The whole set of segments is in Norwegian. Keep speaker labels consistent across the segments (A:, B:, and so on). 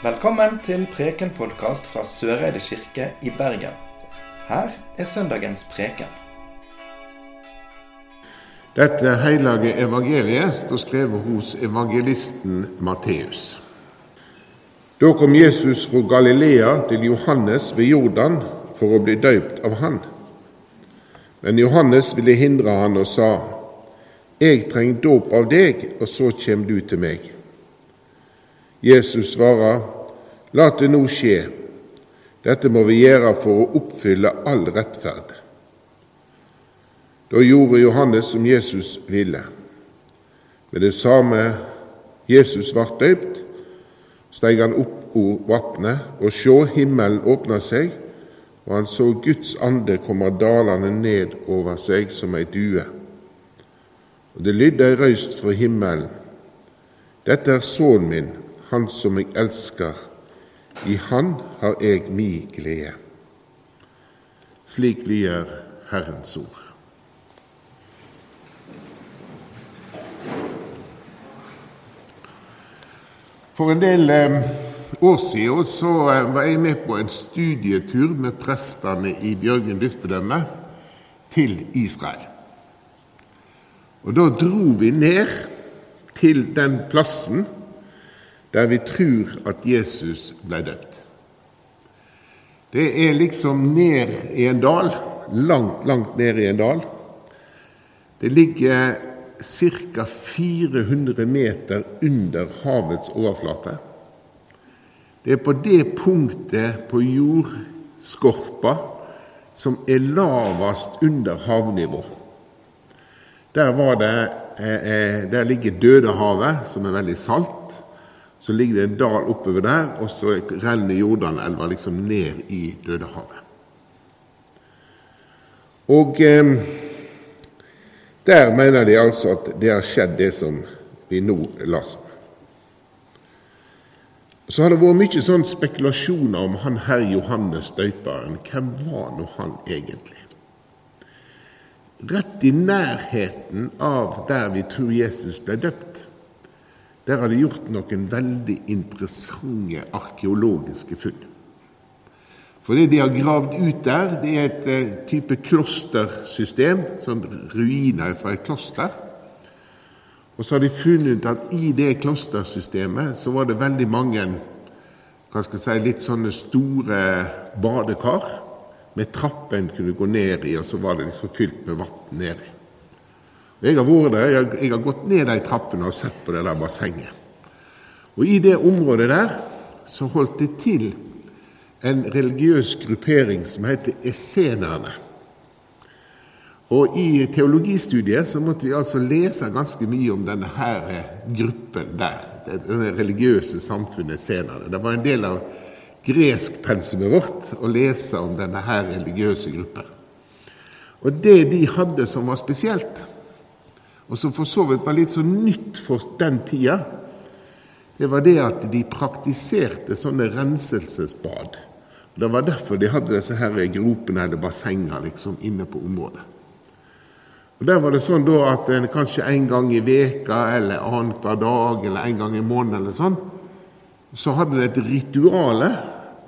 A: Velkommen til Preken-podkast fra Søreide kirke i Bergen. Her er søndagens preken.
B: Dette hellige evangeliet står skrevet hos evangelisten Matteus. Da kom Jesus fra Galilea til Johannes ved Jordan for å bli døypt av han. Men Johannes ville hindre han og sa:" Jeg trenger dåp av deg, og så kommer du til meg. Jesus svarer, La det nå skje. Dette må vi gjøre for å oppfylle all rettferd. Da gjorde Johannes som Jesus ville. Med det samme Jesus ble døpt, steg han opp ur vatnet, og sjå, himmelen åpna seg, og han så Guds ande komme dalende ned over seg som ei due. Og det lydde ei røyst fra himmelen. Dette er sønnen min, han som jeg elsker, i Han har jeg mi glede. Slik lyder Herrens ord. For en del eh, år siden så eh, var jeg med på en studietur med prestene i Bjørgen bispedømme til Israel. Og Da dro vi ned til den plassen der vi tror at Jesus ble døpt. Det er liksom ned i en dal, langt, langt ned i en dal. Det ligger ca. 400 meter under havets overflate. Det er på det punktet på jordskorpa som er lavest under havnivå. Der, det, eh, eh, der ligger Dødehavet, som er veldig salt. Så ligger det en dal oppover der, og så renner Jordanelva liksom ned i Dødehavet. Og eh, der mener de altså at det har skjedd, det som vi nå leser om. Så har det vært mye sånn spekulasjoner om han herr Johannes døyperen. Hvem var nå han egentlig? Rett i nærheten av der vi tror Jesus ble døpt, der har de gjort noen veldig interessante arkeologiske funn. For det de har gravd ut der, det er et uh, type klostersystem, sånn ruiner fra et kloster. Og så har de funnet ut at i det klostersystemet så var det veldig mange hva skal jeg si, litt sånne store badekar med trapper en kunne gå ned i, og så var det liksom fylt med vann nedi. Jeg har vært der, jeg, jeg har gått ned de trappene og sett på det der bassenget. Og I det området der så holdt det til en religiøs gruppering som heter essenerne. Og I teologistudiet så måtte vi altså lese ganske mye om denne her gruppen der. Denne religiøse samfunnet essenerne. Det var en del av greskpensumet vårt å lese om denne her religiøse gruppen. Og det de hadde som var spesielt, og som for så vidt var litt så nytt for den tida, det var det at de praktiserte sånne renselsesbad. Det var derfor de hadde disse her gropene eller bassengene liksom inne på området. Og Der var det sånn da at en kanskje en gang i veka eller annenhver dag eller en gang i måneden eller sånn, så hadde de et rituale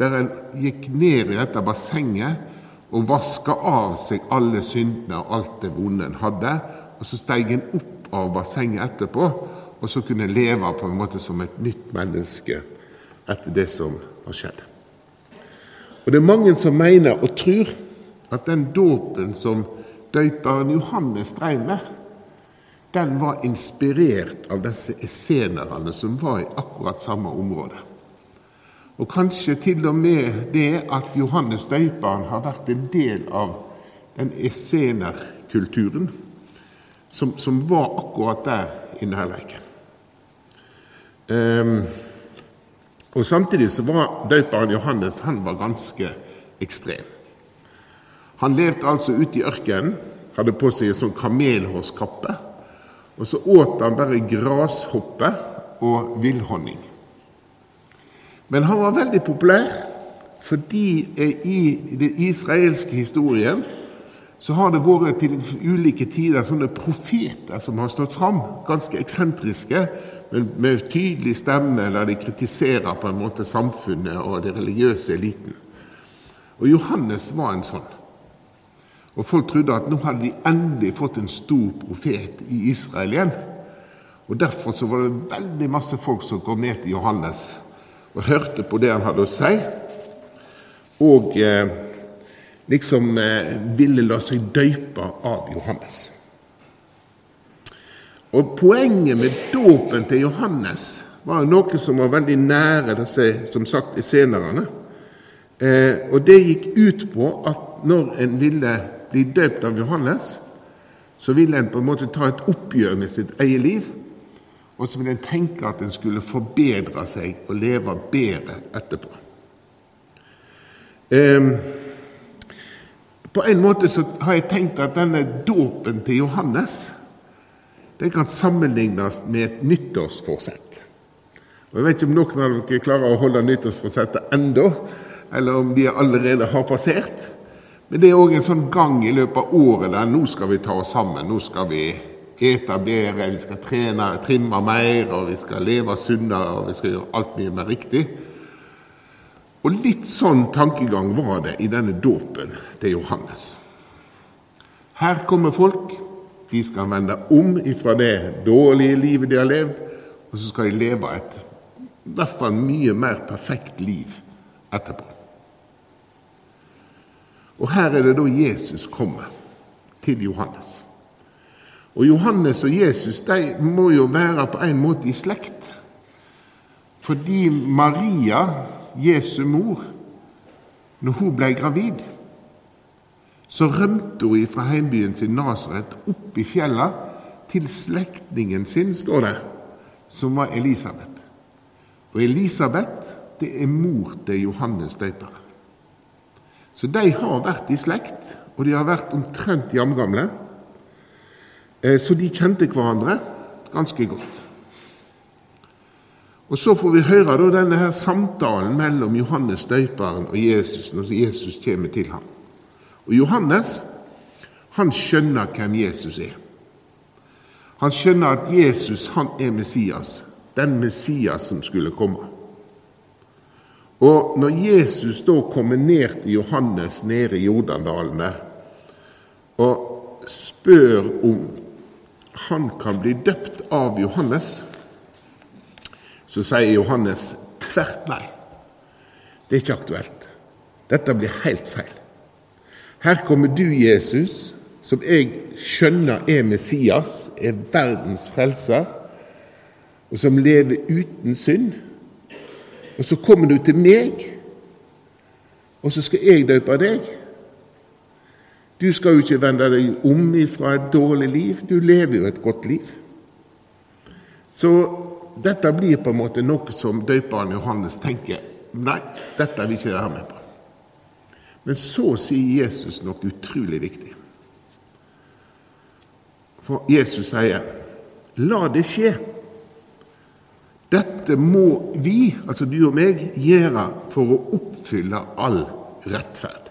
B: der en gikk ned i dette bassenget og vaska av seg alle syndene og alt det vonde en hadde, og så steg en opp av bassenget etterpå, og så kunne en leve på en måte som et nytt menneske etter det som har skjedd. Og Det er mange som mener og tror at den dåpen som døperen Johannes drev med, den var inspirert av disse essenerne som var i akkurat samme område. Og kanskje til og med det at Johannes døperen har vært en del av den essenerkulturen som, som var akkurat der i nærleiken. Um, og Samtidig så var døperen Johannes han var ganske ekstrem. Han levde altså ute i ørkenen, hadde på seg en sånn kamelhårskappe. Og så åt han bare grashoppe og villhonning. Men han var veldig populær fordi i den israelske historien så har det vært til ulike tider sånne profeter som har stått fram, ganske eksentriske, men med tydelig stemme, der de kritiserer på en måte samfunnet og den religiøse eliten. Og Johannes var en sånn. Og Folk trodde at nå hadde de endelig fått en stor profet i Israel igjen. Og Derfor så var det veldig masse folk som kom ned til Johannes og hørte på det han hadde å si, og eh, liksom eh, ville la seg døype av Johannes. Og Poenget med dåpen til Johannes var noe som var veldig nære disse som sagt i senere. Eh, og det gikk ut på at når en ville bli døpt av Johannes, så ville en på en måte ta et oppgjør med sitt eget liv og så ville en tenke at en skulle forbedre seg og leve bedre etterpå. Um, på en måte så har jeg tenkt at denne dåpen til Johannes den kan sammenlignes med et nyttårsforsett. Og Jeg vet ikke om noen av dere klarer å holde nyttårsforsettet ennå, eller om de allerede har passert. Men det er òg en sånn gang i løpet av året der nå skal vi ta oss sammen. Nå skal vi ete bedre, vi skal trene, trimme mer, og vi skal leve sunnere, og vi skal gjøre alt mye mer riktig. Og litt sånn tankegang var det i denne dåpen til Johannes. Her kommer folk. De skal vende om ifra det dårlige livet de har levd, og så skal de leve et i hvert fall mye mer perfekt liv etterpå. Og her er det da Jesus kommer til Johannes. Og Johannes og Jesus de må jo være på en måte i slekt. Fordi Maria, Jesu mor, når hun ble gravid, så rømte hun fra heimbyen sin Nasaret opp i fjella til slektningen sin, står det, som var Elisabeth. Og Elisabeth det er mor til Johannes døperen. Så de har vært i slekt, og de har vært omtrent jamgamle. Eh, så de kjente hverandre ganske godt. Og Så får vi høre da denne her samtalen mellom Johannes døperen og Jesus når Jesus kommer til ham. Og Johannes han skjønner hvem Jesus er. Han skjønner at Jesus han er Messias, den Messias som skulle komme. Og når Jesus da kommer ned til Johannes nede i Jordandalen der, og spør om han kan bli døpt av Johannes, så sier Johannes tvert nei. Det er ikke aktuelt. Dette blir helt feil. Her kommer du, Jesus, som jeg skjønner er Messias, er verdens frelser, og som lever uten synd. Og så kommer du til meg, og så skal jeg døpe deg. Du skal jo ikke vende deg om ifra et dårlig liv. Du lever jo et godt liv. Så dette blir på en måte noe som døperen Johannes tenker Nei, dette vil ikke ha med på. Men så sier Jesus noe utrolig viktig. For Jesus sier, 'La det skje'. Dette må vi, altså du og meg, gjøre for å oppfylle all rettferd.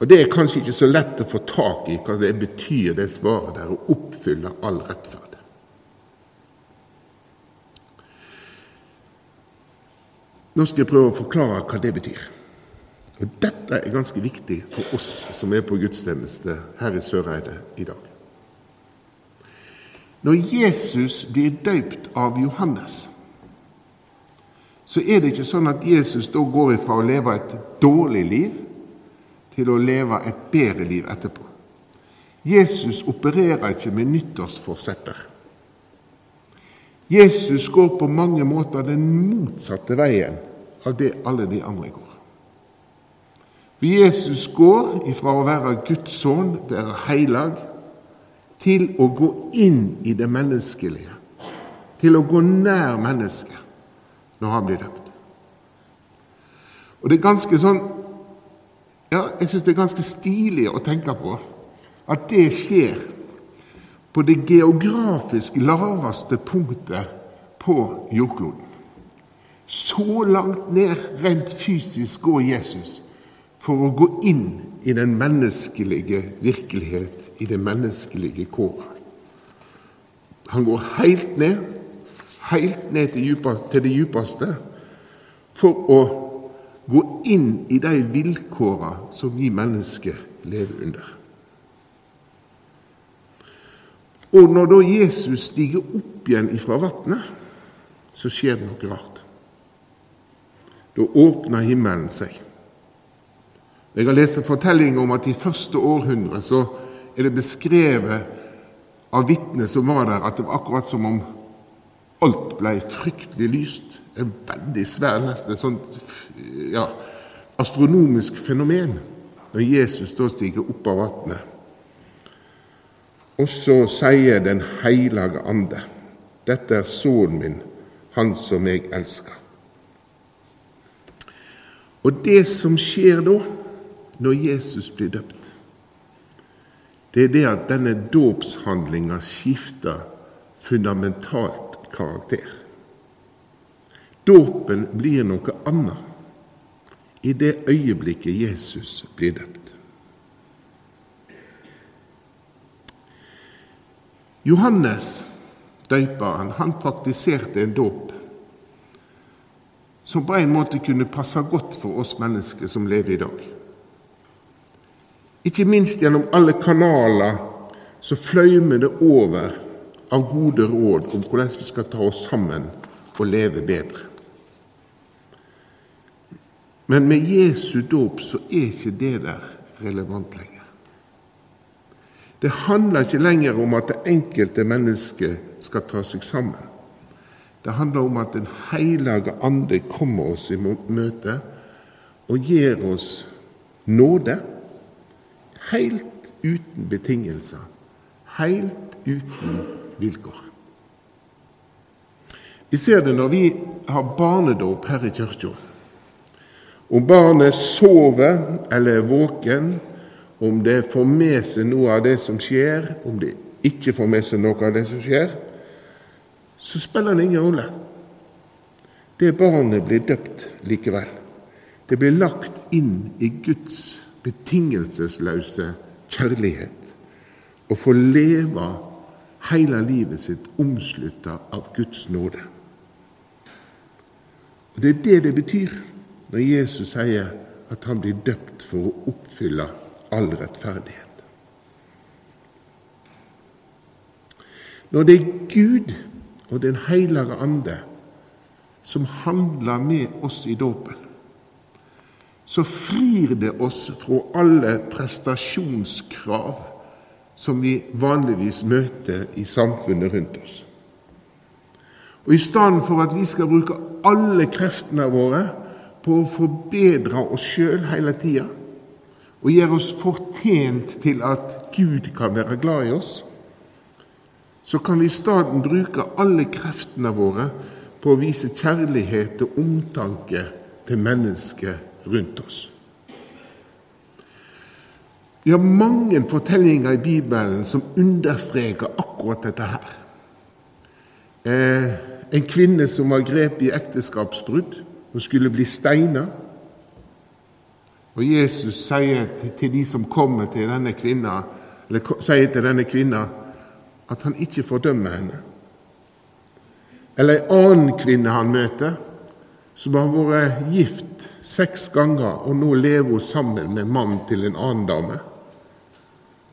B: Og Det er kanskje ikke så lett å få tak i hva det betyr, det svaret der, å oppfylle all rettferd. Nå skal jeg prøve å forklare hva det betyr. Og Dette er ganske viktig for oss som er på gudstjeneste her i Søreide i dag. Når Jesus blir døypt av Johannes, så er det ikke sånn at Jesus da går ifra å leve et dårlig liv til å leve et bedre liv etterpå. Jesus opererer ikke med nyttårsforsetter. Jesus går på mange måter den motsatte veien av det alle de andre går. For Jesus går ifra å være Guds sønn, være heilag, til å gå inn i det menneskelige. Til å gå nær mennesket når han blir døpt. Og Det er ganske sånn ja, jeg syns det er ganske stilig å tenke på at det skjer på det geografisk laveste punktet på jordkloden. Så langt ned rent fysisk går Jesus for å gå inn i den menneskelige virkelighet, i det menneskelige kåret. Han går helt ned, helt ned til, det djupeste, for å gå inn i de vilkåra som vi mennesker lever under. Og når da Jesus stiger opp igjen ifra vannet, så skjer det noe rart. Da åpner himmelen seg. Jeg har lest en fortelling om at i første århundre så er det beskrevet av vitner som var der, at det var akkurat som om alt ble fryktelig lyst. En veldig svær, nesten sånt ja, astronomisk fenomen når Jesus da stiger opp av vannet. Og så sier Den hellige ande, dette er sønnen min, han som jeg elsker. Og det som skjer da, når Jesus blir døpt, det er det at denne dåpshandlinga skifter fundamentalt karakter. Dåpen blir noe annet i det øyeblikket Jesus blir døpt. Johannes, døperen han praktiserte en dåp som på en måte kunne passe godt for oss mennesker som lever i dag. Ikke minst gjennom alle kanaler så fløymer det over av gode råd om hvordan vi skal ta oss sammen og leve bedre. Men med Jesu dåp så er ikke det der relevant lenger. Det handler ikke lenger om at det enkelte mennesket skal ta seg sammen. Det handler om at Den hellige ande kommer oss i møte og gir oss nåde Helt uten betingelser. Helt uten vilkår. Vi ser det når vi har barnedåp her i kirka. Om barnet sover eller er våken, om det får med seg noe av det som skjer, om det ikke får med seg noe av det som skjer, så spiller det ingen rolle. Det barnet blir døpt likevel. Det blir lagt inn i Guds betingelsesløse kjærlighet og får leve hele livet sitt omslutta av Guds nåde. Og Det er det det betyr når Jesus sier at han blir døpt for å oppfylle all rettferdighet. Når det er Gud og Den hellige ande som handler med oss i dåpen, så frir det oss fra alle prestasjonskrav som vi vanligvis møter i samfunnet rundt oss. Og I stedet for at vi skal bruke alle kreftene våre på å forbedre oss sjøl hele tida, og gjør oss fortjent til at Gud kan være glad i oss, så kan vi i stedet bruke alle kreftene våre på å vise kjærlighet og omtanke til mennesket rundt oss. Vi har mange fortellinger i Bibelen som understreker akkurat dette her. Eh, en kvinne som var grepet i ekteskapsbrudd. Hun skulle bli steina. Og Jesus sier til de som kommer til denne kvinna, eller sier til denne kvinna at han ikke fordømmer henne. Eller en annen kvinne han møter, som har vært gift seks ganger, og nå lever hun sammen med mannen til en annen dame.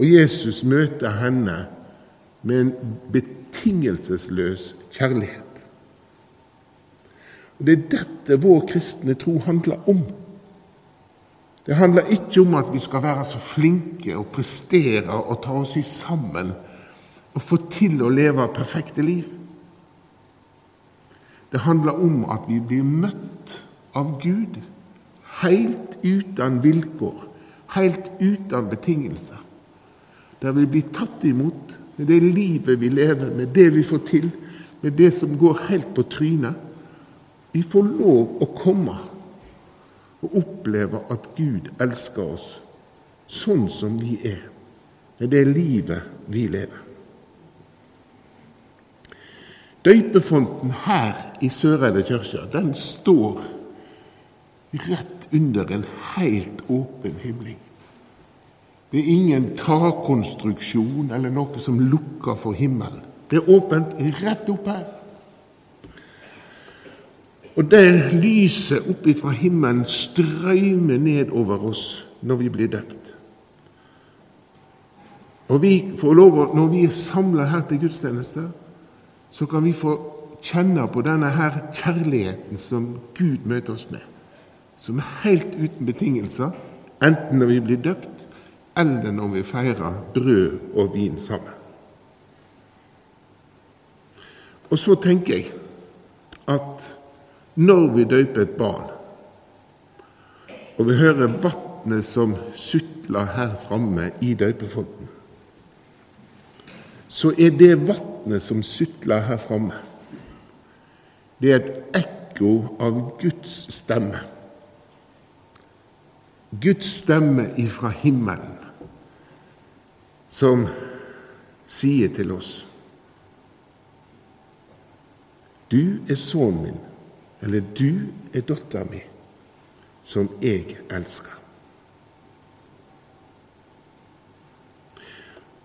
B: Og Jesus møter henne med en betingelsesløs kjærlighet. Og Det er dette vår kristne tro handler om. Det handler ikke om at vi skal være så flinke og prestere og ta oss sammen og få til å leve perfekte liv. Det handler om at vi blir møtt av Gud helt uten vilkår, helt uten betingelser. Der vi blir tatt imot med det livet vi lever, med det vi får til, med det som går helt på trynet. Vi får lov å komme og oppleve at Gud elsker oss sånn som vi er, Det det livet vi lever. Døypefonten her i Søreide kirke, den står rett under en helt åpen himling. Det er ingen takkonstruksjon eller noe som lukker for himmelen. Det er åpent rett opp her. Og det lyset oppe fra himmelen strømmer ned over oss når vi blir døpt. Og vi får lov, Når vi er samla her til gudstjeneste, så kan vi få kjenne på denne her kjærligheten som Gud møter oss med. Som er helt uten betingelser, enten når vi blir døpt, eller når vi feirer brød og vin sammen. Og så tenker jeg at når vi døper et barn, og vi hører vannet som sutler her framme i døpefonten, så er det vannet som sutler her framme, det er et ekko av Guds stemme. Guds stemme ifra himmelen, som sier til oss Du er sønnen min, eller du er dattera mi, som jeg elsker.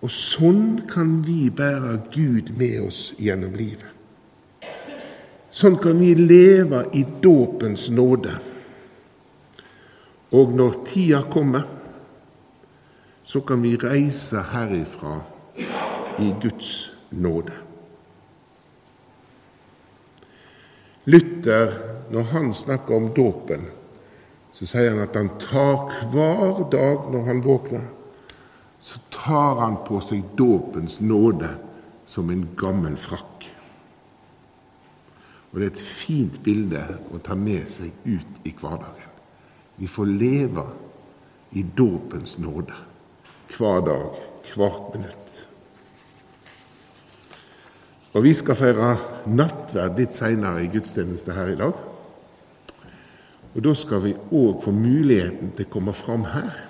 B: Og sånn kan vi bære Gud med oss gjennom livet. Sånn kan vi leve i dåpens nåde. Og når tida kommer, så kan vi reise herifra i Guds nåde. Luther, når han snakker om dåpen, så sier han at han tar hver dag når han våkner, så tar han på seg dåpens nåde som en gammel frakk. Og Det er et fint bilde å ta med seg ut i hverdagen. Vi får leve i dåpens nåde hver dag, hvert minutt. Og Vi skal feire nattverd litt seinere i gudstjeneste her i dag. Og Da skal vi òg få muligheten til å komme fram her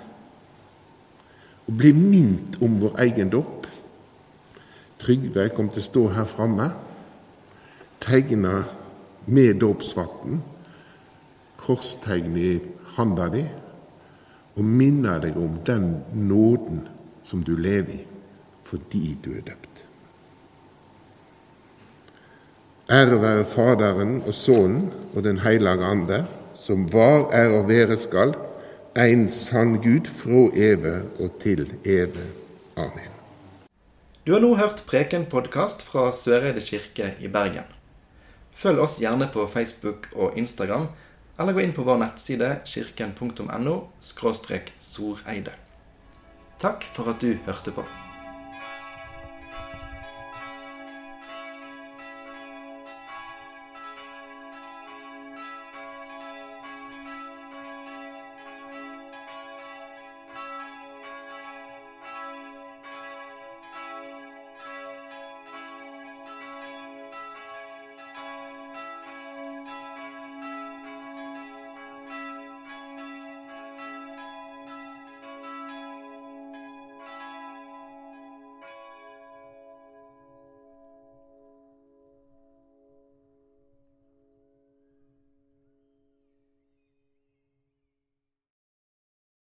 B: og bli minnet om vår egen dåp. Trygve kom til å stå her framme, tegne med dåpsvann, korstegn i handa di, og minne deg om den nåden som du lever i fordi du er døpt. Ære være Faderen og Sønnen og Den hellige ande, som var, er og være skal, en sann Gud fra evig og til evig. Amen.
A: Du har nå hørt Preken-podkast fra Søreide kirke i Bergen. Følg oss gjerne på Facebook og Instagram, eller gå inn på vår nettside kirken.no soreide. Takk for at du hørte på.